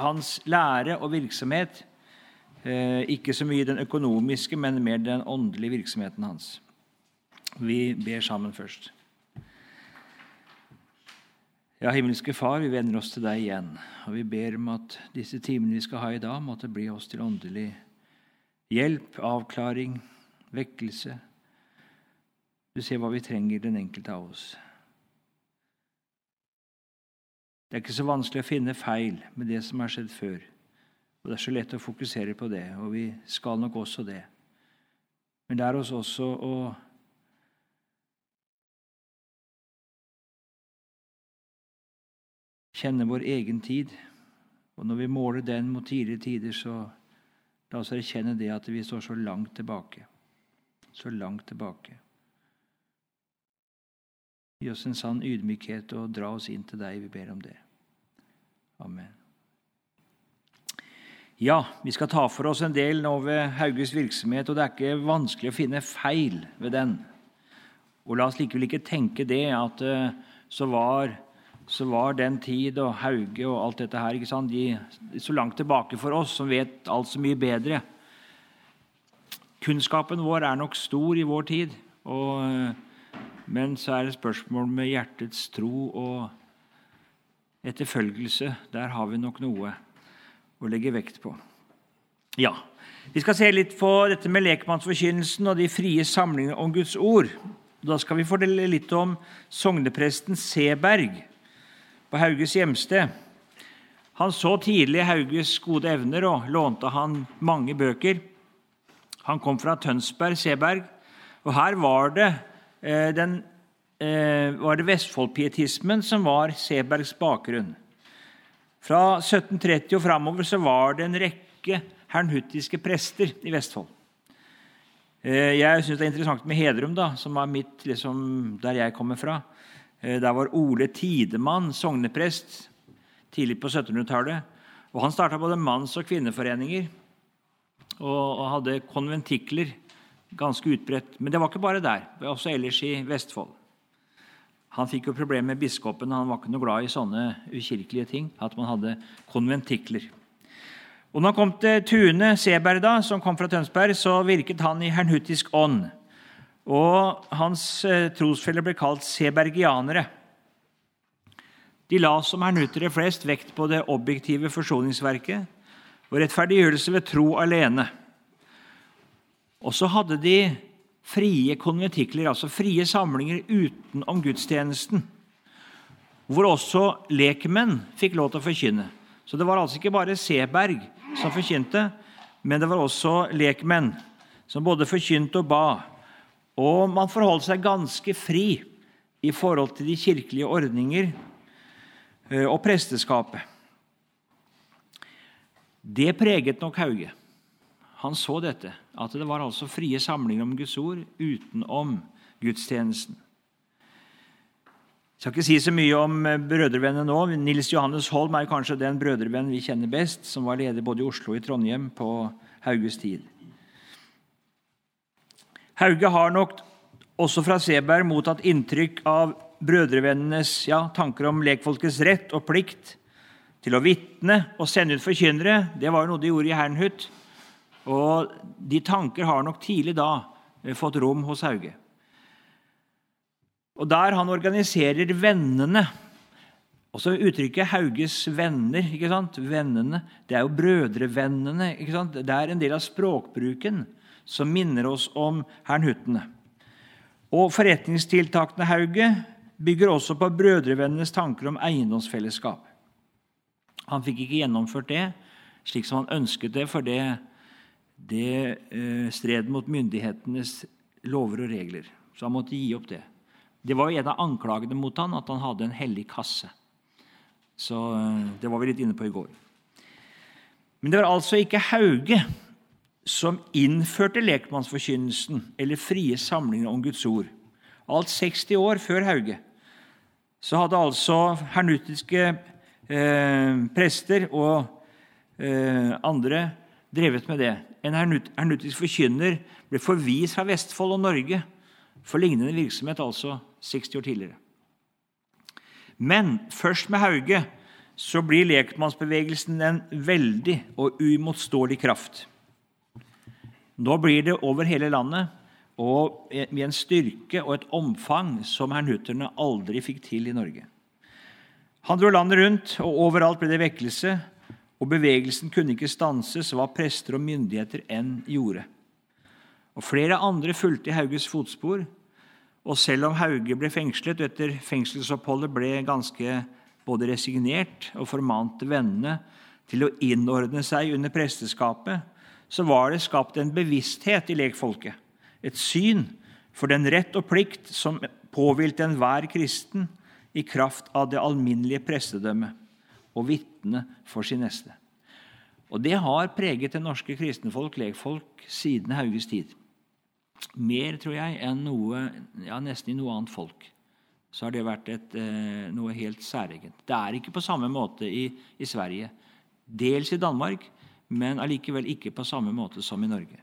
hans lære og virksomhet. Eh, ikke så mye den økonomiske, men mer den åndelige virksomheten hans. Vi ber sammen først. Ja, himmelske Far, vi vender oss til deg igjen. Og vi ber om at disse timene vi skal ha i dag, måtte bli oss til åndelig hjelp, avklaring, vekkelse. Du ser hva vi trenger, den enkelte av oss. Det er ikke så vanskelig å finne feil med det som har skjedd før. Og Det er så lett å fokusere på det, og vi skal nok også det. Men lær oss også å kjenne vår egen tid. Og når vi måler den mot tidligere tider, så la oss erkjenne det at vi står så langt tilbake. Så langt tilbake. Gi oss en sann ydmykhet og dra oss inn til deg. Vi ber om det. Amen. Ja, vi skal ta for oss en del nå ved Hauges virksomhet, og det er ikke vanskelig å finne feil ved den. Og la oss likevel ikke tenke det at uh, så var så var den tid og Hauge og alt dette her ikke sant? De, så langt tilbake for oss som vet alt så mye bedre. Kunnskapen vår er nok stor i vår tid, og, men så er det spørsmål med hjertets tro og etterfølgelse. Der har vi nok noe å legge vekt på. Ja, Vi skal se litt på dette med lekmannsforkynnelsen og de frie samlingene om Guds ord. Da skal vi fordele litt om sognepresten Seberg på Hauges hjemsted. Han så tidlig Hauges gode evner og lånte han mange bøker. Han kom fra Tønsberg, Seberg, og her var det, den, eh, var det Vestfoldpietismen som var Sebergs bakgrunn. Fra 1730 og framover så var det en rekke hernhuttiske prester i Vestfold. Eh, jeg syns det er interessant med Hedrum, da, som er mitt, liksom, der jeg kommer fra. Eh, der var Ole Tidemann sogneprest tidlig på 1700-tallet. Og Han starta både manns- og kvinneforeninger og, hadde konventikler ganske utbredt. Men det var ikke bare der, også ellers i Vestfold. Han fikk jo problemer med biskopen. Han var ikke noe glad i sånne ukirkelige ting. at man hadde konventikler. Og når han kom til Tune Seberg, da, som kom fra Tønsberg, så virket han i hernhuttisk ånd. Og hans eh, trosfeller ble kalt sebergianere. De la som hernutere flest vekt på det objektive forsoningsverket og rettferdiggjørelse ved tro alene. Og så hadde de frie konventikler, altså frie samlinger utenom gudstjenesten, hvor også lekmenn fikk lov til å forkynne. Så det var altså ikke bare Seberg som forkynte, men det var også lekmenn som både forkynte og ba. Og man forholdt seg ganske fri i forhold til de kirkelige ordninger eh, og presteskapet. Det preget nok Hauge. Han så dette, at det var altså frie samlinger om Guds ord utenom gudstjenesten. Jeg skal ikke si så mye om eh, brødrevennene nå. Nils Johannes Holm er kanskje den brødrevennen vi kjenner best, som var leder både i Oslo og i Trondheim på Hauges tid. Hauge har nok også fra Seberg mottatt inntrykk av brødrevennenes ja, tanker om lekfolkets rett og plikt til å vitne og sende ut forkynnere. Det var jo noe de gjorde i Hernhut. Og de tanker har nok tidlig da eh, fått rom hos Hauge. Og der han organiserer vennene Også uttrykket 'Hauges venner'. ikke sant? Vennene, Det er jo brødrevennene. ikke sant? Det er en del av språkbruken som minner oss om hernhuttene. Og forretningstiltakene Hauge bygger også på brødrevennenes tanker om eiendomsfellesskap. Han fikk ikke gjennomført det slik som han ønsket det, for det, det uh, stred mot myndighetenes lover og regler. Så han måtte gi opp det. Det var jo en av anklagene mot han, at han hadde en hellig kasse. Så uh, Det var vi litt inne på i går. Men det var altså ikke Hauge som innførte lekmannsforkynnelsen eller frie samlinger om Guds ord. Alt 60 år før Hauge så hadde altså hernutiske eh, prester og eh, andre drevet med det. En hernutisk forkynner ble forvist fra Vestfold og Norge for lignende virksomhet altså 60 år tidligere. Men først med Hauge så blir lekmannsbevegelsen en veldig og uimotståelig kraft. Nå blir det over hele landet og med en styrke og et omfang som hernutterne aldri fikk til i Norge. Han dro landet rundt, og overalt ble det vekkelse, og bevegelsen kunne ikke stanses hva prester og myndigheter enn gjorde. Og Flere andre fulgte i Hauges fotspor, og selv om Hauge ble fengslet og etter fengselsoppholdet ble ganske både resignert og formante vennene til å innordne seg under presteskapet, så var det skapt en bevissthet i lekfolket, et syn for den rett og plikt som påhvilte enhver kristen i kraft av det alminnelige prestedømmet og vitne for sin neste. Og Det har preget det norske kristenfolk, legfolk, siden Hauges tid. Mer, tror jeg, enn noe, ja, nesten i noe annet folk. Så har det vært et, eh, noe helt særegent. Det er ikke på samme måte i, i Sverige. Dels i Danmark, men allikevel ikke på samme måte som i Norge.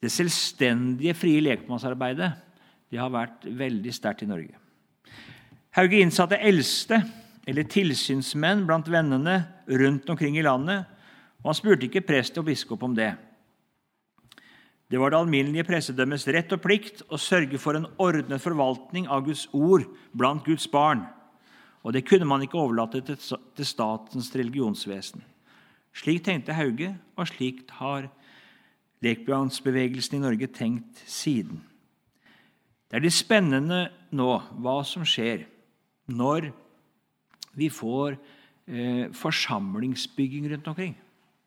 Det selvstendige, frie lekmannsarbeidet det har vært veldig sterkt i Norge. Hauge innsatte eldste, eller tilsynsmenn, blant vennene rundt omkring i landet, og han spurte ikke prest og biskop om det. Det var det alminnelige pressedømmets rett og plikt å sørge for en ordnet forvaltning av Guds ord blant Guds barn, og det kunne man ikke overlate til statens religionsvesen. Slik tenkte Hauge, og slikt har lekbjørnsbevegelsen i Norge tenkt siden. Det er litt spennende nå hva som skjer når vi får eh, forsamlingsbygging rundt omkring.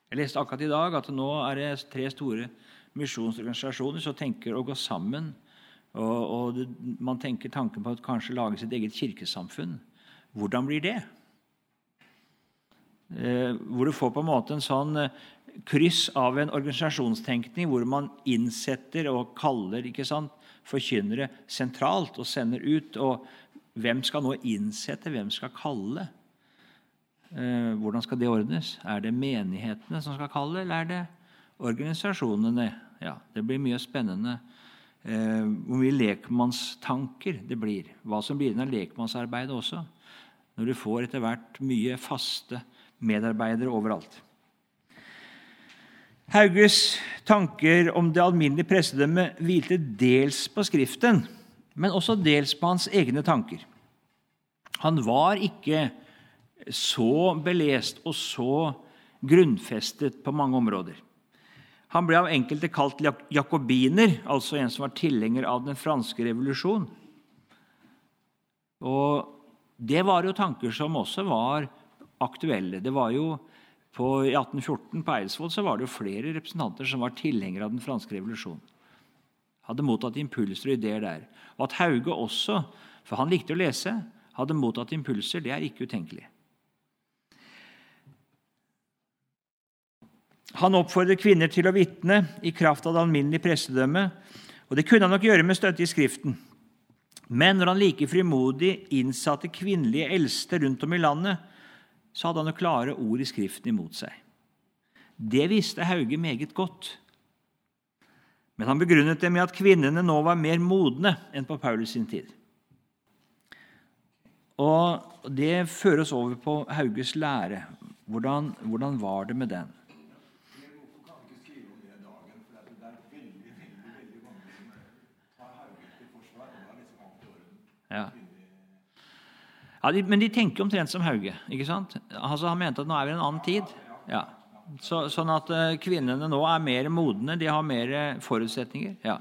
Jeg leste akkurat i dag at nå er det tre store misjonsorganisasjoner som tenker å gå sammen. Og, og det, Man tenker tanken på å kanskje lage sitt eget kirkesamfunn. Hvordan blir det? Eh, hvor du får på en måte en sånn eh, kryss av en organisasjonstenkning hvor man innsetter og kaller ikke sant, forkynnere sentralt og sender ut. Og hvem skal nå innsette, hvem skal kalle? Eh, hvordan skal det ordnes? Er det menighetene som skal kalle, eller er det organisasjonene? Ja, Det blir mye spennende. hvor mye lekmannstanker det blir. Hva som blir igjen av lekmannsarbeidet også. Når du får etter hvert mye faste medarbeidere overalt. Hauges tanker om det alminnelige prestedømmet hvilte dels på Skriften, men også dels på hans egne tanker. Han var ikke så belest og så grunnfestet på mange områder. Han ble av enkelte kalt jakobiner, altså en som var tilhenger av den franske revolusjon. Og Det var jo tanker som også var aktuelle. Det var jo på, I 1814 på Eidsvoll så var det jo flere representanter som var tilhengere av den franske revolusjonen. Hadde mottatt impulser og ideer der. Og at Hauge også, for han likte å lese, hadde mottatt impulser, det er ikke utenkelig. Han oppfordret kvinner til å vitne i kraft av det alminnelige prestedømmet. Og det kunne han nok gjøre med støtte i Skriften. Men når han like frimodig innsatte kvinnelige eldste rundt om i landet, så hadde han jo klare ord i Skriften imot seg. Det visste Hauge meget godt. Men han begrunnet det med at kvinnene nå var mer modne enn på Paulus sin tid. Og Det fører oss over på Hauges lære. Hvordan, hvordan var det med den? Ja. Ja, de, Men de tenker omtrent som Hauge. ikke sant? Altså, Han mente at nå er vi i en annen tid. Ja. Så, sånn at uh, kvinnene nå er mer modne, de har mer forutsetninger. Ja,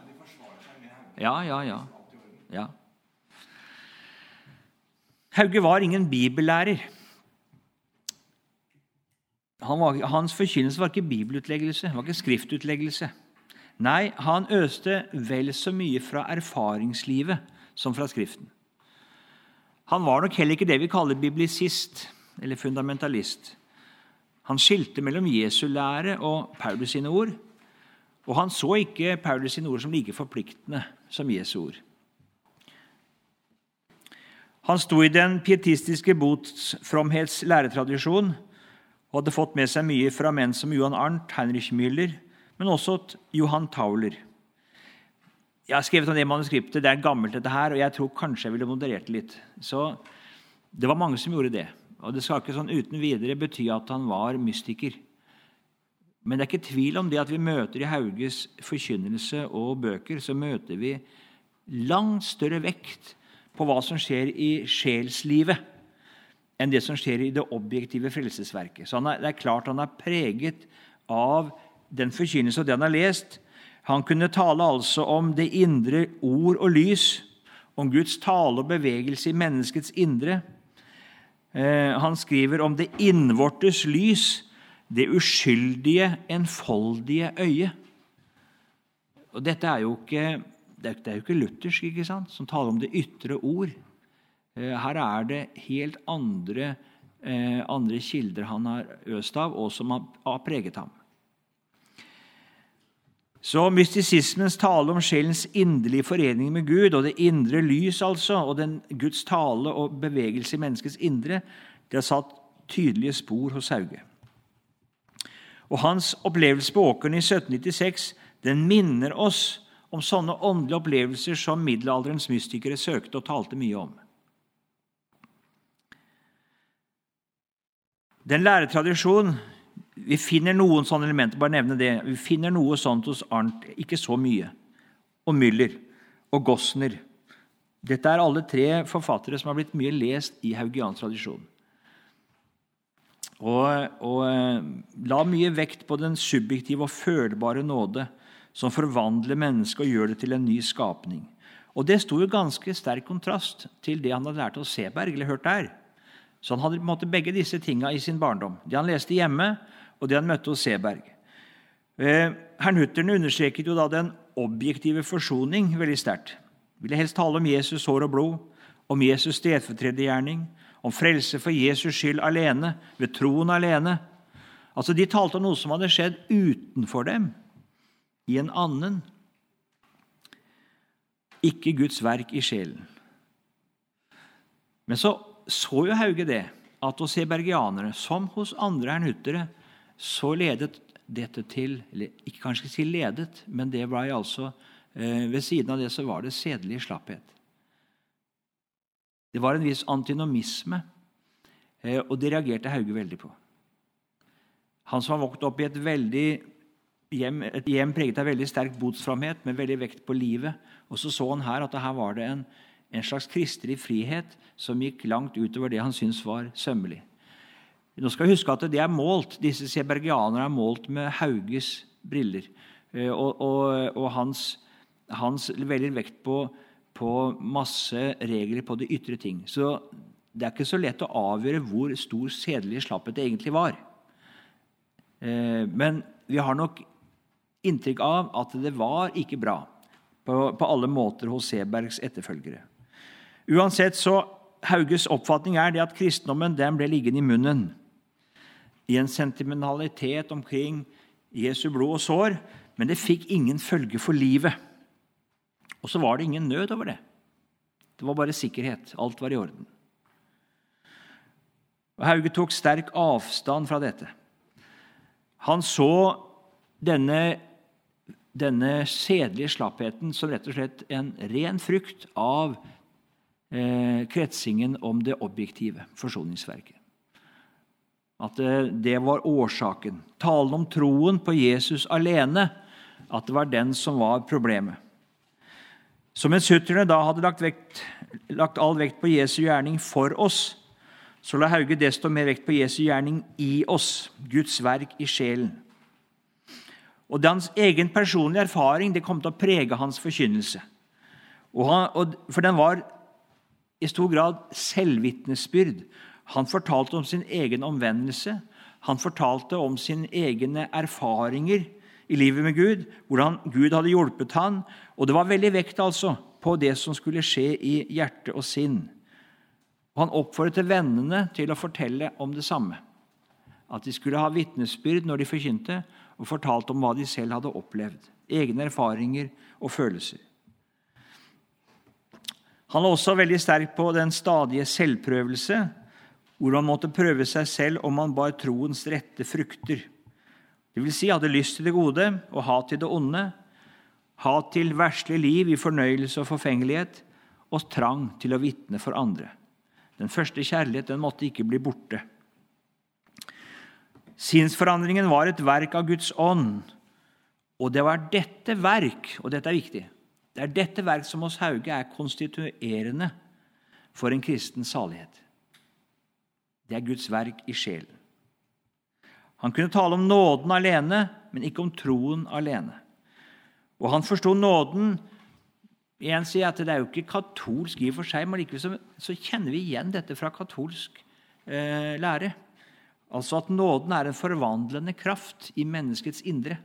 ja, ja. ja. ja. Hauge var ingen bibellærer. Han var, hans forkynnelse var ikke bibelutleggelse, var ikke skriftutleggelse. Nei, han øste vel så mye fra erfaringslivet som fra Skriften. Han var nok heller ikke det vi kaller biblisist eller fundamentalist. Han skilte mellom Jesu lære og Paulus sine ord. Og han så ikke Paulus sine ord som like forpliktende som Jesu ord. Han sto i den pietistiske botsfromhets læretradisjon og hadde fått med seg mye fra menn som Johan Arnt, Heinrich Müller, men også Johan Tauler. Jeg har skrevet om det manuskriptet. Det er gammelt, dette her, og jeg tror kanskje jeg ville moderert det litt. Så Det var mange som gjorde det. Og Det skal ikke sånn uten videre bety at han var mystiker. Men det er ikke tvil om det at vi møter i Hauges forkynnelse og bøker, så møter vi langt større vekt på hva som skjer i sjelslivet, enn det som skjer i det objektive frelsesverket. Så er, det er klart han er preget av den forkynnelse og det han har lest. Han kunne tale altså om det indre ord og lys, om Guds tale og bevegelse i menneskets indre. Eh, han skriver om det innvortes lys, det uskyldige, enfoldige øye. Og dette er jo ikke, det er jo ikke luthersk, ikke sant, som taler om det ytre ord. Eh, her er det helt andre, eh, andre kilder han har øst av, og som har preget ham. Så mystisismens tale om sjelens inderlige forening med Gud, og det indre lys, altså, og den Guds tale og bevegelse i menneskets indre, det har satt tydelige spor hos Hauge. Og Hans opplevelse på åkeren i 1796 den minner oss om sånne åndelige opplevelser som middelalderens mystikere søkte og talte mye om. Den læretradisjonen vi finner noen sånne elementer. bare nevne det. Vi finner noe sånt hos Arnt, ikke så mye. Og Müller og Gossner. Dette er alle tre forfattere som har blitt mye lest i haugiansk tradisjon. Og, og, eh, la mye vekt på den subjektive og følbare nåde som forvandler mennesket og gjør det til en ny skapning. Og Det sto jo ganske sterk kontrast til det han hadde lært av Seberg. eller hørt der. Så Han hadde på en måte begge disse tinga i sin barndom. Det han leste hjemme, og det han møtte hos Seberg. Eh, Herrnhutterne understreket jo da den objektive forsoning veldig sterkt. Ville helst tale om Jesus sår og blod, om Jesus stedfortredergjerning, om frelse for Jesus skyld alene, ved troen alene. Altså, De talte om noe som hadde skjedd utenfor dem, i en annen. Ikke Guds verk i sjelen. Men så så jo Hauge det, at hos sebergianere, som hos andre hernhuttere, så ledet dette til eller Ikke kanskje si ledet, men det ble altså eh, ved siden av det så var det sedelig slapphet. Det var en viss antinomisme, eh, og det reagerte Hauge veldig på. Han som har vokst opp i et, veldig hjem, et hjem preget av veldig sterk botsframhet, med veldig vekt på livet. Og så så han her at her var det en, en slags kristelig frihet som gikk langt utover det han syntes var sømmelig. Nå skal vi huske at det er målt, Disse sebergianerne er målt med Hauges briller. Eh, og, og, og hans, hans, veldig vekt på, på, masse regler på de ytre ting. Så det er ikke så lett å avgjøre hvor stor sedelig slapphet det egentlig var. Eh, men vi har nok inntrykk av at det var ikke bra på, på alle måter hos Sebergs etterfølgere. Uansett så Hauges oppfatning er det at kristendommen den ble liggende i munnen i en sentimentalitet omkring Jesu blod og sår, men det fikk ingen følge for livet. Og så var det ingen nød over det. Det var bare sikkerhet. Alt var i orden. Og Hauge tok sterk avstand fra dette. Han så denne, denne sedelige slappheten som rett og slett en ren frykt av eh, kretsingen om det objektive forsoningsverket. At det var årsaken. Talen om troen på Jesus alene, at det var den som var problemet. Så mens hutterne da hadde lagt, vekt, lagt all vekt på Jesu gjerning for oss, så la Hauge desto mer vekt på Jesu gjerning i oss, Guds verk i sjelen. Og Hans egen personlige erfaring det kom til å prege hans forkynnelse. Han, for den var i stor grad selvvitnesbyrd han fortalte om sin egen omvendelse. Han fortalte om sine egne erfaringer i livet med Gud, hvordan Gud hadde hjulpet han. Og det var veldig vekt altså på det som skulle skje i hjerte og sinn. Og Han oppfordret vennene til å fortelle om det samme. At de skulle ha vitnesbyrd når de forkynte, og fortalte om hva de selv hadde opplevd. Egne erfaringer og følelser. Han er også veldig sterk på den stadige selvprøvelse hvor han måtte prøve seg selv om han bar troens rette frukter. Det vil si hadde lyst til det gode og hat til det onde, hat til verslig liv i fornøyelse og forfengelighet, og trang til å vitne for andre. Den første kjærlighet den måtte ikke bli borte. Sinnsforandringen var et verk av Guds ånd. Og det var dette verk, og dette er viktig, det er dette verk som hos Hauge er konstituerende for en kristen salighet. Det er Guds verk i sjelen. Han kunne tale om nåden alene, men ikke om troen alene. Og han forsto nåden Igjen sier jeg at Det er jo ikke katolsk i og for seg, men likevel så, så kjenner vi igjen dette fra katolsk eh, lære. Altså at nåden er en forvandlende kraft i menneskets indre.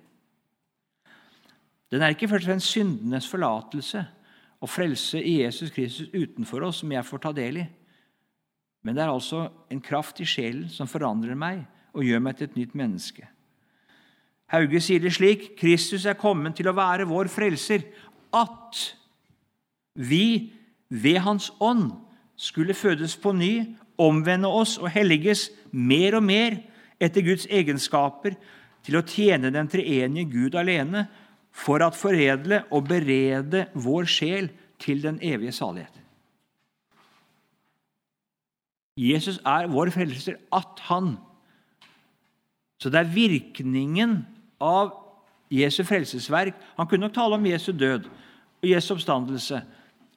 Den er ikke først og fremst syndenes forlatelse og frelse i Jesus Kristus utenfor oss som jeg får ta del i. Men det er altså en kraft i sjelen som forandrer meg og gjør meg til et nytt menneske. Hauge sier det slik.: Kristus er kommet til å være vår frelser, at vi ved Hans ånd skulle fødes på ny, omvende oss og helliges mer og mer etter Guds egenskaper, til å tjene den treenige Gud alene, for at foredle og berede vår sjel til den evige salighet. Jesus er vår frelser at han Så det er virkningen av Jesu frelsesverk. Han kunne nok tale om Jesu død og Jesu oppstandelse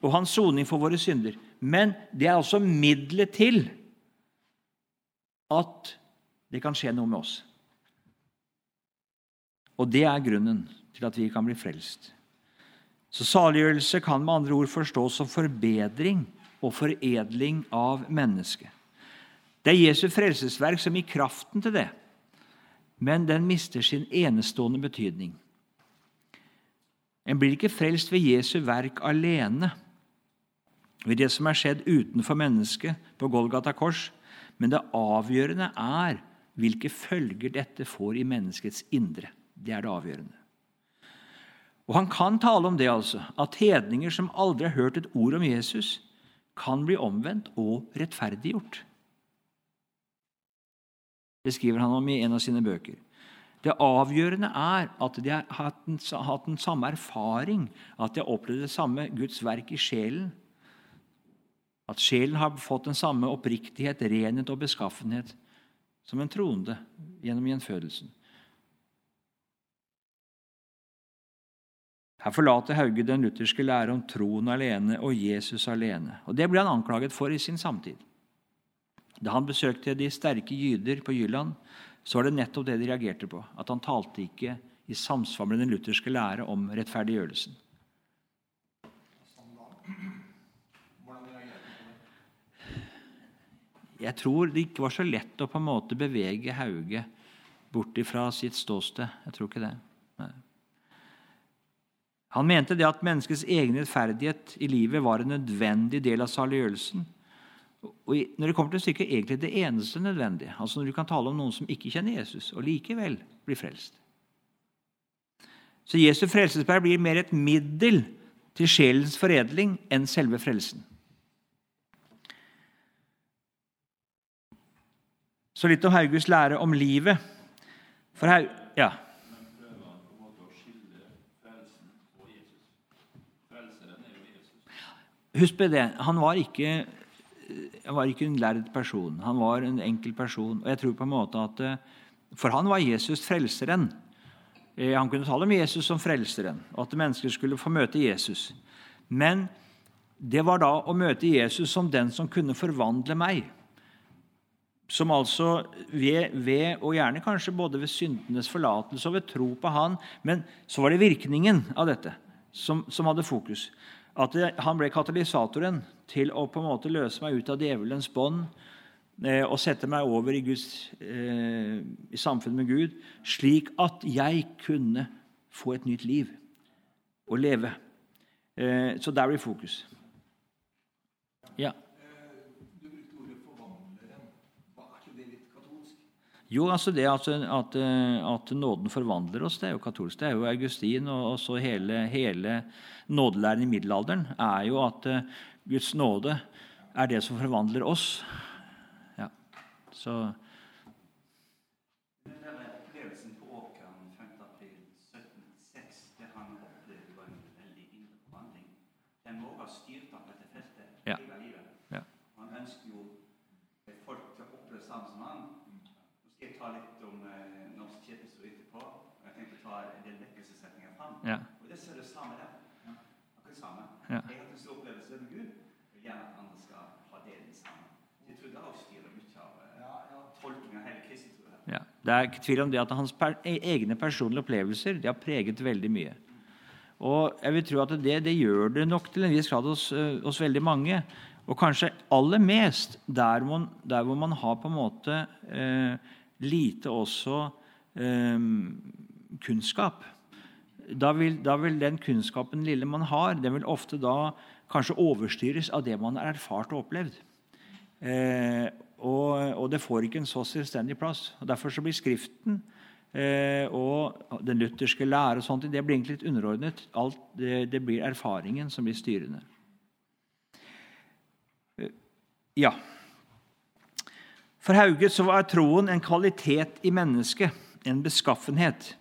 og hans soning for våre synder. Men det er altså middelet til at det kan skje noe med oss. Og det er grunnen til at vi kan bli frelst. Så Saliggjørelse kan med andre ord forstås som forbedring og foredling av mennesket. Det er Jesu frelsesverk som gir kraften til det, men den mister sin enestående betydning. En blir ikke frelst ved Jesu verk alene, ved det som er skjedd utenfor mennesket på Golgata kors, men det avgjørende er hvilke følger dette får i menneskets indre. Det er det avgjørende. Og Han kan tale om det, altså, at hedninger som aldri har hørt et ord om Jesus, kan bli omvendt og rettferdiggjort. Det skriver han om i en av sine bøker. Det avgjørende er at de har hatt den, hatt den samme erfaring, at de har opplevd det samme Guds verk i sjelen. At sjelen har fått den samme oppriktighet, renhet og beskaffenhet som en troende gjennom gjenfødelsen. Her forlater Hauge den lutherske lære om troen alene og Jesus alene. Og Det ble han anklaget for i sin samtid. Da han besøkte de sterke jyder på Jylland, så var det nettopp det de reagerte på. At han talte ikke i samsvar med den lutherske lære om rettferdiggjørelsen. Jeg tror det ikke var så lett å på en måte bevege Hauge bort ifra sitt ståsted. Jeg tror ikke det. Han mente det at menneskets egen rettferdighet i livet var en nødvendig del av saliggjørelsen. Og når det kommer til stykket, egentlig det eneste nødvendige. Altså når du kan tale om noen som ikke kjenner Jesus, og likevel blir frelst. Så Jesu frelsesberg blir mer et middel til sjelens foredling enn selve frelsen. Så litt om Haugus lære om livet. For Haug... Ja. Husk på det, han var ikke, han var ikke en lærd person. Han var en enkel person. Og jeg tror på en måte at eh, For han var Jesus frelseren. Eh, han kunne tale om Jesus som frelseren, og at mennesker skulle få møte Jesus. Men det var da å møte Jesus som den som kunne forvandle meg. Som altså ved, ved, og gjerne kanskje både ved syndenes forlatelse og ved tro på Han, men så var det virkningen av dette som, som hadde fokus. At han ble katalysatoren til å på en måte løse meg ut av djevelens bånd eh, og sette meg over i, Guds, eh, i samfunnet med Gud, slik at jeg kunne få et nytt liv og leve. Eh, så der blir fokus. Ja. Jo, altså det at, at, at, nåden forvandler oss, det er jo katolsk. Det er jo Augustin og, og hele, hele nådelæren i middelalderen er jo at uh, Guds nåde er det som forvandler oss. Ja, så... Ja. ja. Han ønsker jo samme som han. Nå skal jeg ta litt om eh, Norsk kirkehistorie etterpå. Jeg tenkte å ta en del vekkelsessetninger fram. Ja. Og det ser det samme der. Akkurat samme. Ja. Jeg har stor opplevelse med Gud. Jeg vil gjerne at andre skal ha det den. Jeg tror det også styrer mye av eh, av hele kristen. Ja. Det er ikke tvil om det at hans per e- egne personlige opplevelser de har preget veldig mye. Og jeg vil tro at det, det gjør det nok til en viss grad hos, eh, hos veldig mange. Og kanskje aller mest der, man, der hvor man har på en måte eh, lite også eh, kunnskap. Da vil, da vil den kunnskapen lille man har, den vil ofte da kanskje overstyres av det man har erfart og opplevd. Eh, og, og det får ikke en så selvstendig plass. og Derfor så blir Skriften eh, og den lutherske lære og sånt, det blir egentlig litt underordnet. Alt, det, det blir erfaringen som blir styrende. Eh, ja. For Hauge så var troen en kvalitet i mennesket, en beskaffenhet.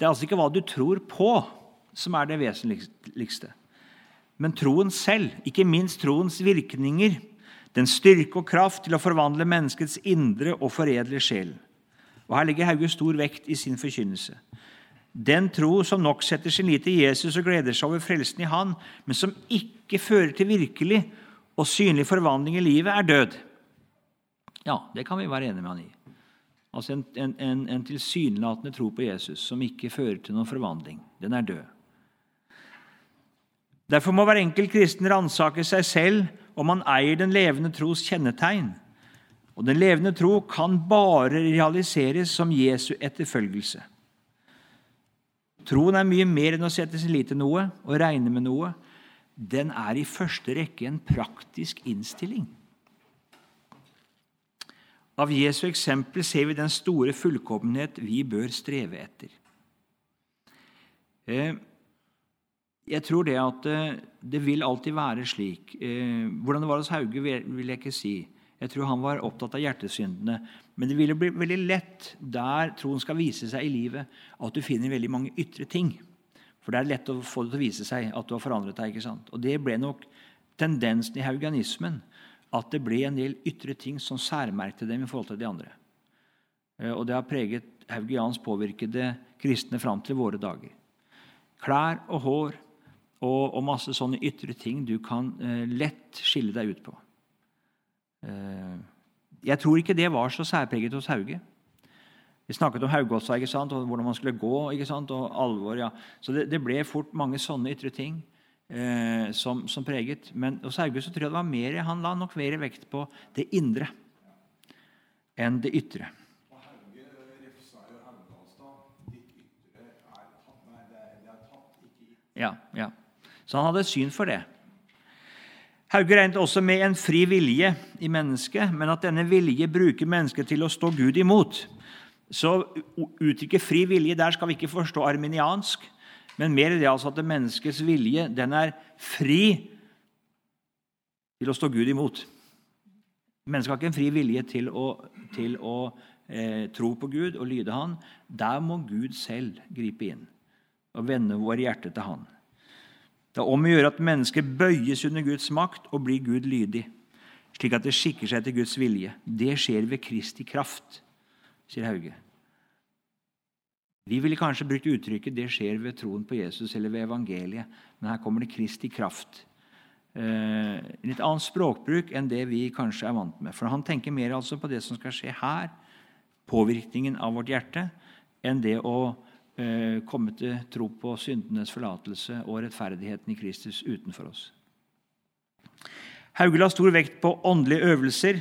Det er altså ikke hva du tror på, som er det vesentligste. Men troen selv, ikke minst troens virkninger, den styrke og kraft til å forvandle menneskets indre og foredle sjelen. Og Her legger Hauge stor vekt i sin forkynnelse. Den tro som nok setter sin lit til Jesus og gleder seg over frelsen i Han, men som ikke fører til virkelig og synlig forvandling i livet, er død. Ja, det kan vi være enige med han i. Altså En, en, en, en tilsynelatende tro på Jesus som ikke fører til noen forvandling. Den er død. Derfor må hver enkelt kristen ransake seg selv om han eier den levende tros kjennetegn. Og den levende tro kan bare realiseres som Jesu etterfølgelse. Troen er mye mer enn å sette sin lit til noe og regne med noe. Den er i første rekke en praktisk innstilling. Av Jesu eksempel ser vi den store fullkommenhet vi bør streve etter. Eh, jeg tror det at eh, det vil alltid være slik. Eh, hvordan det var hos Hauge, vil jeg ikke si. Jeg tror han var opptatt av hjertesyndene. Men det ville bli veldig lett der troen skal vise seg i livet, at du finner veldig mange ytre ting. For det er lett å få det til å vise seg at du har forandret deg. ikke sant? Og Det ble nok tendensen i haugianismen. At det ble en del ytre ting som særmerkte dem i forhold til de andre. Eh, og det har preget haugians påvirkede kristne fram til våre dager. Klær og hår og, og masse sånne ytre ting du kan eh, lett skille deg ut på. Eh, jeg tror ikke det var så særpreget hos Hauge. Vi snakket om Haugåsa og hvordan man skulle gå. ikke sant? og alvor, ja. Så det, det ble fort mange sånne ytre ting eh, som, som, preget. Men hos August så tror jeg det var mer, han la nok mer vekt på det indre enn det ytre. Ja, ja. Så han hadde syn for det. Hauge regnet også med en fri vilje i mennesket, men at denne vilje bruker mennesket til å stå Gud imot. Så uttrykket fri vilje der skal vi ikke forstå arminiansk, men mer det altså at det menneskets vilje den er fri til å stå Gud imot. Mennesket har ikke en fri vilje til å, til å eh, tro på Gud og lyde Han. Der må Gud selv gripe inn og vende våre hjerter til Han. Det er om å gjøre at mennesket bøyes under Guds makt og blir Gud lydig, slik at det skikker seg til Guds vilje. Det skjer ved Kristi kraft, sier Hauge. Vi ville kanskje brukt uttrykket 'det skjer ved troen på Jesus' eller ved evangeliet, men her kommer det Kristi kraft. Eh, litt annen språkbruk enn det vi kanskje er vant med. For han tenker mer altså på det som skal skje her, påvirkningen av vårt hjerte, enn det å Eh, komme til tro på syndenes forlatelse og rettferdigheten i Kristus utenfor oss. Hauge la stor vekt på åndelige øvelser,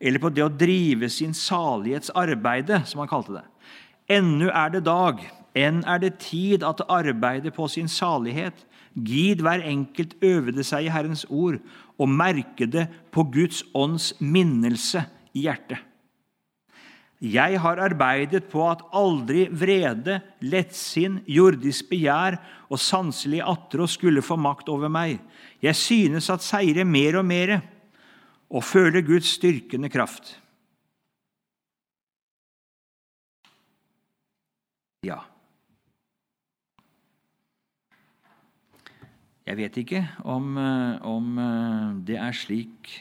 eller på det å drive sin salighetsarbeide, som han kalte det. Ennu er det dag, enn er det tid at det på sin salighet. Gid hver enkelt øvede seg i Herrens ord og merke det på Guds ånds minnelse i hjertet. Jeg har arbeidet på at aldri vrede, lettsinn, jordisk begjær og sanselig attrå skulle få makt over meg. Jeg synes at seire mer og mere, og føler Guds styrkende kraft. Ja. Jeg vet ikke om, eh, om eh, det er slik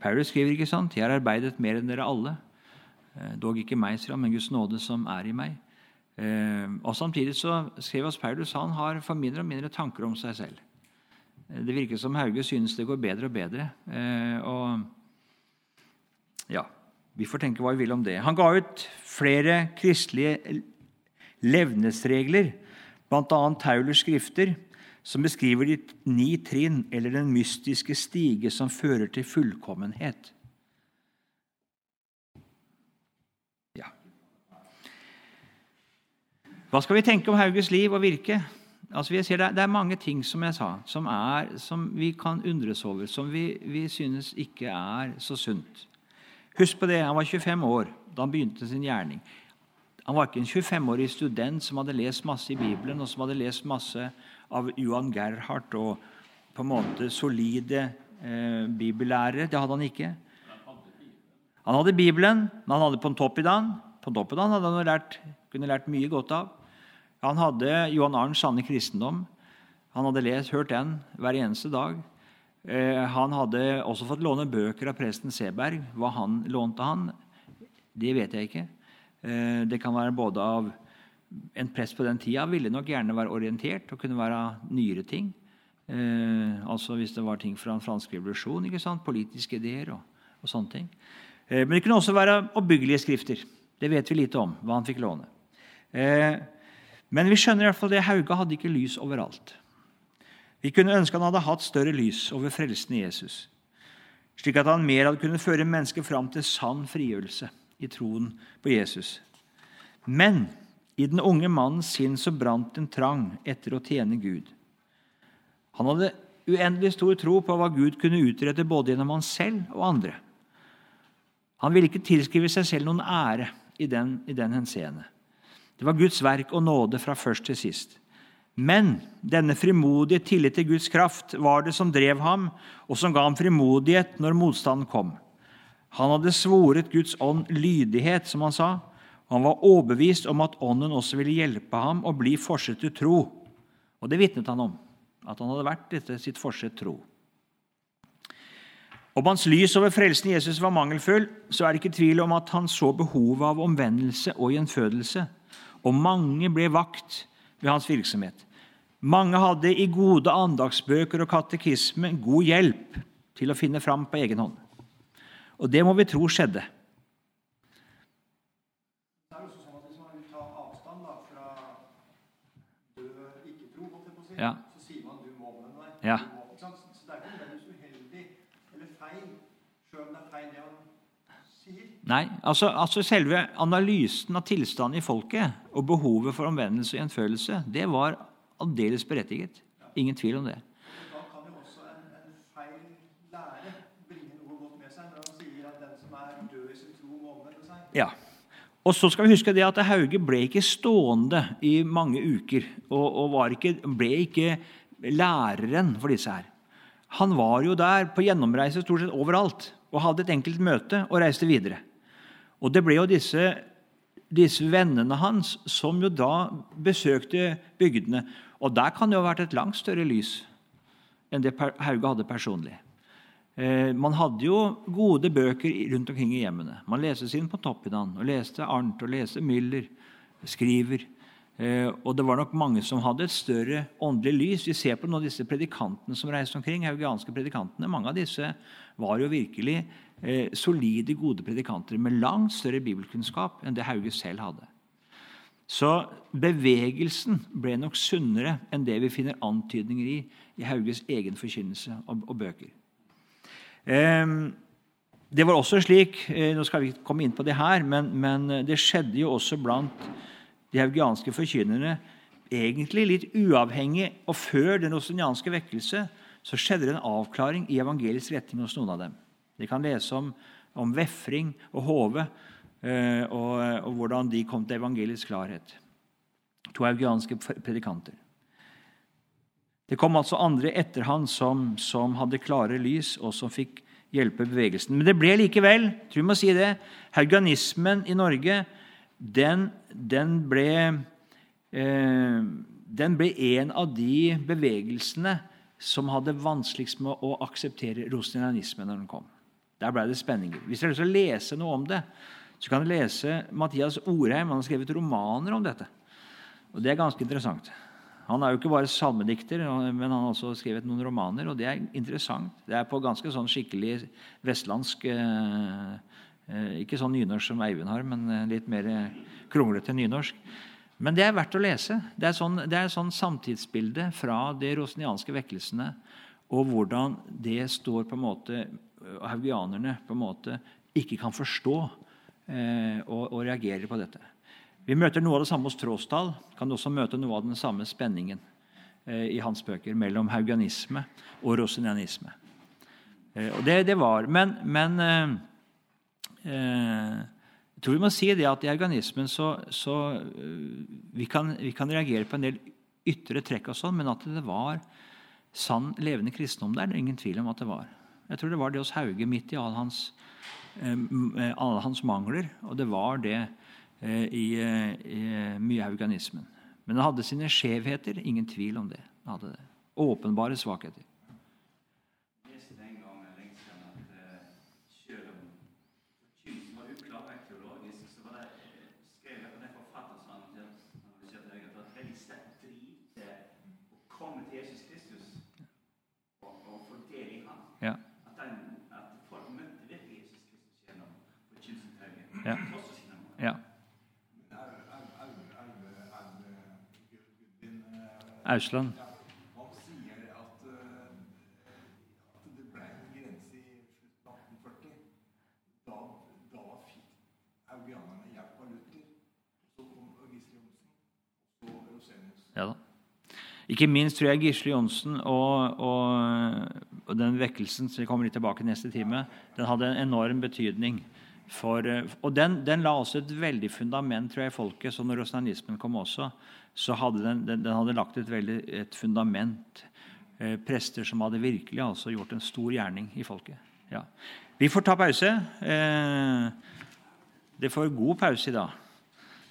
Paulus skriver ikke sant? 'Jeg har arbeidet mer enn dere alle'. Eh, dog ikke meg, sier han, men Guds nåde som er i meg. Og Samtidig så skrev oss Paulus han har for mindre og mindre tanker om seg selv. Det virker som Hauge synes det går bedre og bedre. og ja, Vi får tenke hva vi vil om det. Han ga ut flere kristelige levnesregler, bl.a. Taulers skrifter, som beskriver de ni trinn, eller den mystiske stige som fører til fullkommenhet. Ja. Hva skal vi tenke om Hauges liv og virke? Altså, det, er mange ting som jeg sa, som, er, som vi kan undres over, som vi, vi synes ikke er så sunt. Husk på det, Han var 25 år da han begynte sin gjerning. Han var ikke en 25-årig student som hadde lest masse i Bibelen, og som hadde lest masse av Johan Gerhardt og på en måte solide eh, bibellærere. Det hadde han ikke. Han hadde Bibelen, men han hadde Pontoppidan. Pontoppidan hadde han lært, kunne lært mye godt av. Han hadde Johan Arns sanne kristendom. Han hadde lest, hørt den hver eneste dag. Eh, han hadde også fått låne bøker av presten Seberg. Hva han lånte han, det vet jeg ikke. Eh, det kan være både av en prest på den tida ville nok gjerne være orientert og kunne være nyere ting. Eh, altså Hvis det var ting fra den franske revolusjon, politiske ideer og, og sånne ting. Eh, men det kunne også være oppbyggelige skrifter. Det vet vi lite om. hva han fikk låne. Men vi skjønner i hvert fall det Hauge hadde ikke lys overalt. Vi kunne ønske han hadde hatt større lys over frelsen i Jesus, slik at han mer hadde kunnet føre mennesket fram til sann frigjørelse i troen på Jesus. Men i den unge mannens sinn så brant en trang etter å tjene Gud. Han hadde uendelig stor tro på hva Gud kunne utrette både gjennom han selv og andre. Han ville ikke tilskrive seg selv noen ære i den, i den henseende. Det var Guds verk og nåde fra først til sist. Men denne frimodige tillit til Guds kraft var det som drev ham, og som ga ham frimodighet når motstanden kom. Han hadde svoret Guds ånd lydighet, som han sa, han var overbevist om at Ånden også ville hjelpe ham å bli forsett til tro. Og det vitnet han om, at han hadde vært dette sitt forsett tro. Om hans lys over frelsen i Jesus var mangelfull, så er det ikke tvil om at han så behovet av omvendelse og gjenfødelse. Og mange ble vakt ved hans virksomhet. Mange hadde i gode andagsbøker og katekisme god hjelp til å finne fram på egen hånd. Og det må vi tro skjedde. Ja. Så sier man 'du må med deg. Ja. Så det er ikke nødvendigvis uheldig eller feil, sjøl om det er feil det han sier. Nei, altså, altså, selve analysen av tilstanden i folket og behovet for omvendelse og gjenfølelse, det var aldeles berettiget. Ingen tvil om det. Da kan jo også en, en feil lære bringe noe godt med seg når han sier at den som er død i sin tro, må omvende seg. Ja. Og så skal vi huske det at Hauge ble ikke stående i mange uker og, og ikke, ble ikke læreren for disse her. Han var jo der på gjennomreise stort sett overalt og hadde et enkelt møte og reiste videre. Og det ble jo disse, disse vennene hans som jo da besøkte bygdene. Og der kan det jo ha vært et langt større lys enn det Hauge hadde personlig. Eh, man hadde jo gode bøker rundt omkring i hjemmene. Man leste sin på Toppidan, og leste Arnt og leste Müller, skriver. Eh, og det var nok mange som hadde et større åndelig lys. Vi ser på noen av disse predikantene som reiste omkring. haugianske predikantene. Mange av disse var jo virkelig eh, solide, gode predikanter med langt større bibelkunnskap enn det Hauge selv hadde. Så bevegelsen ble nok sunnere enn det vi finner antydninger i i Hauges egen forkynnelse og bøker. Ehm, det var også slik eh, Nå skal vi ikke komme inn på det her, men, men det skjedde jo også blant de haugianske forkynnerne egentlig litt uavhengig. Og før den rosenianske vekkelse så skjedde det en avklaring i evangelisk retning hos noen av dem. De kan lese om, om Vefring og Hove eh, og, og, hvordan de kom til evangelisk klarhet. To haugianske predikanter. Det kom altså andre etter han som, som, hadde klare lys, og som fikk hjelpe bevegelsen. Men det ble likevel tror jeg må si det, haugianismen i Norge den, den, ble, eh, den ble en av de bevegelsene som hadde vanskeligst med å akseptere rosenianismen når den kom. Der ble det spenninger. Hvis dere å lese noe om det, så kan dere lese Mathias Orheim. Han har skrevet romaner om dette. Og Det er ganske interessant. Han er jo ikke bare salmedikter, men han har også skrevet noen romaner. og Det er interessant. Det er på ganske sånn skikkelig vestlandsk eh, eh Ikke sånn nynorsk som Eivind har, men eh, litt mer kronglete nynorsk. Men det er verdt å lese. Det er sånn, det sånn samtidsbilde fra de rosnianske vekkelsene og hvordan det står på en måte haugianerne på en måte ikke kan forstå eh, og, og reagerer på dette. Vi møter noe av det samme hos Tråsdal. Kan også møte noe av den samme spenningen eh, i hans bøker mellom haugianisme og rosinianisme. Eh, og det, det, var Men, men eh, jeg tror vi må si det at i haugianismen så, så vi, kan, vi, kan, reagere på en del ytre trekk, og sånn, men at det var sann, levende kristendom der, det er ingen tvil om at det var. Jeg tror det var det hos Hauge midt i alle hans, alle hans mangler. Og det var det i, eh, i mye hauganismen. Men den hadde sine skjevheter, ingen tvil om det. Den hadde det. Åpenbare svakheter. Ja. At, den, at folk møtte virkelig Jesus Kristus gjennom forkynnelsen. Ja. ja. Ausland. Han sier at, at det ble en grense i slutten av 1840. Da, da fikk haugianerne hjelp av Luther. Så kom Gisle Johnsen, og så Rosenius. Ja da. Ikke minst tror jeg Gisle Johnsen og, og, og, den vekkelsen som vi kommer litt tilbake neste time, den hadde en enorm betydning. For, og den, den, la også et veldig fundament tror jeg, i folket. Så når rosnanismen kom også, så hadde den, den, den hadde lagt et, veldig, et fundament. Eh, prester som hadde virkelig altså gjort en stor gjerning i folket. Ja. Vi får ta pause. Eh, det får god pause i dag.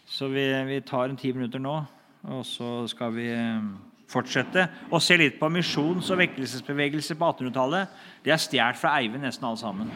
Så vi, vi tar en ti minutter nå, og så skal vi eh, fortsette å se litt på misjons- og vekkelsesbevegelse på 1800-tallet. Det er stjålet fra Eivind, nesten alle sammen.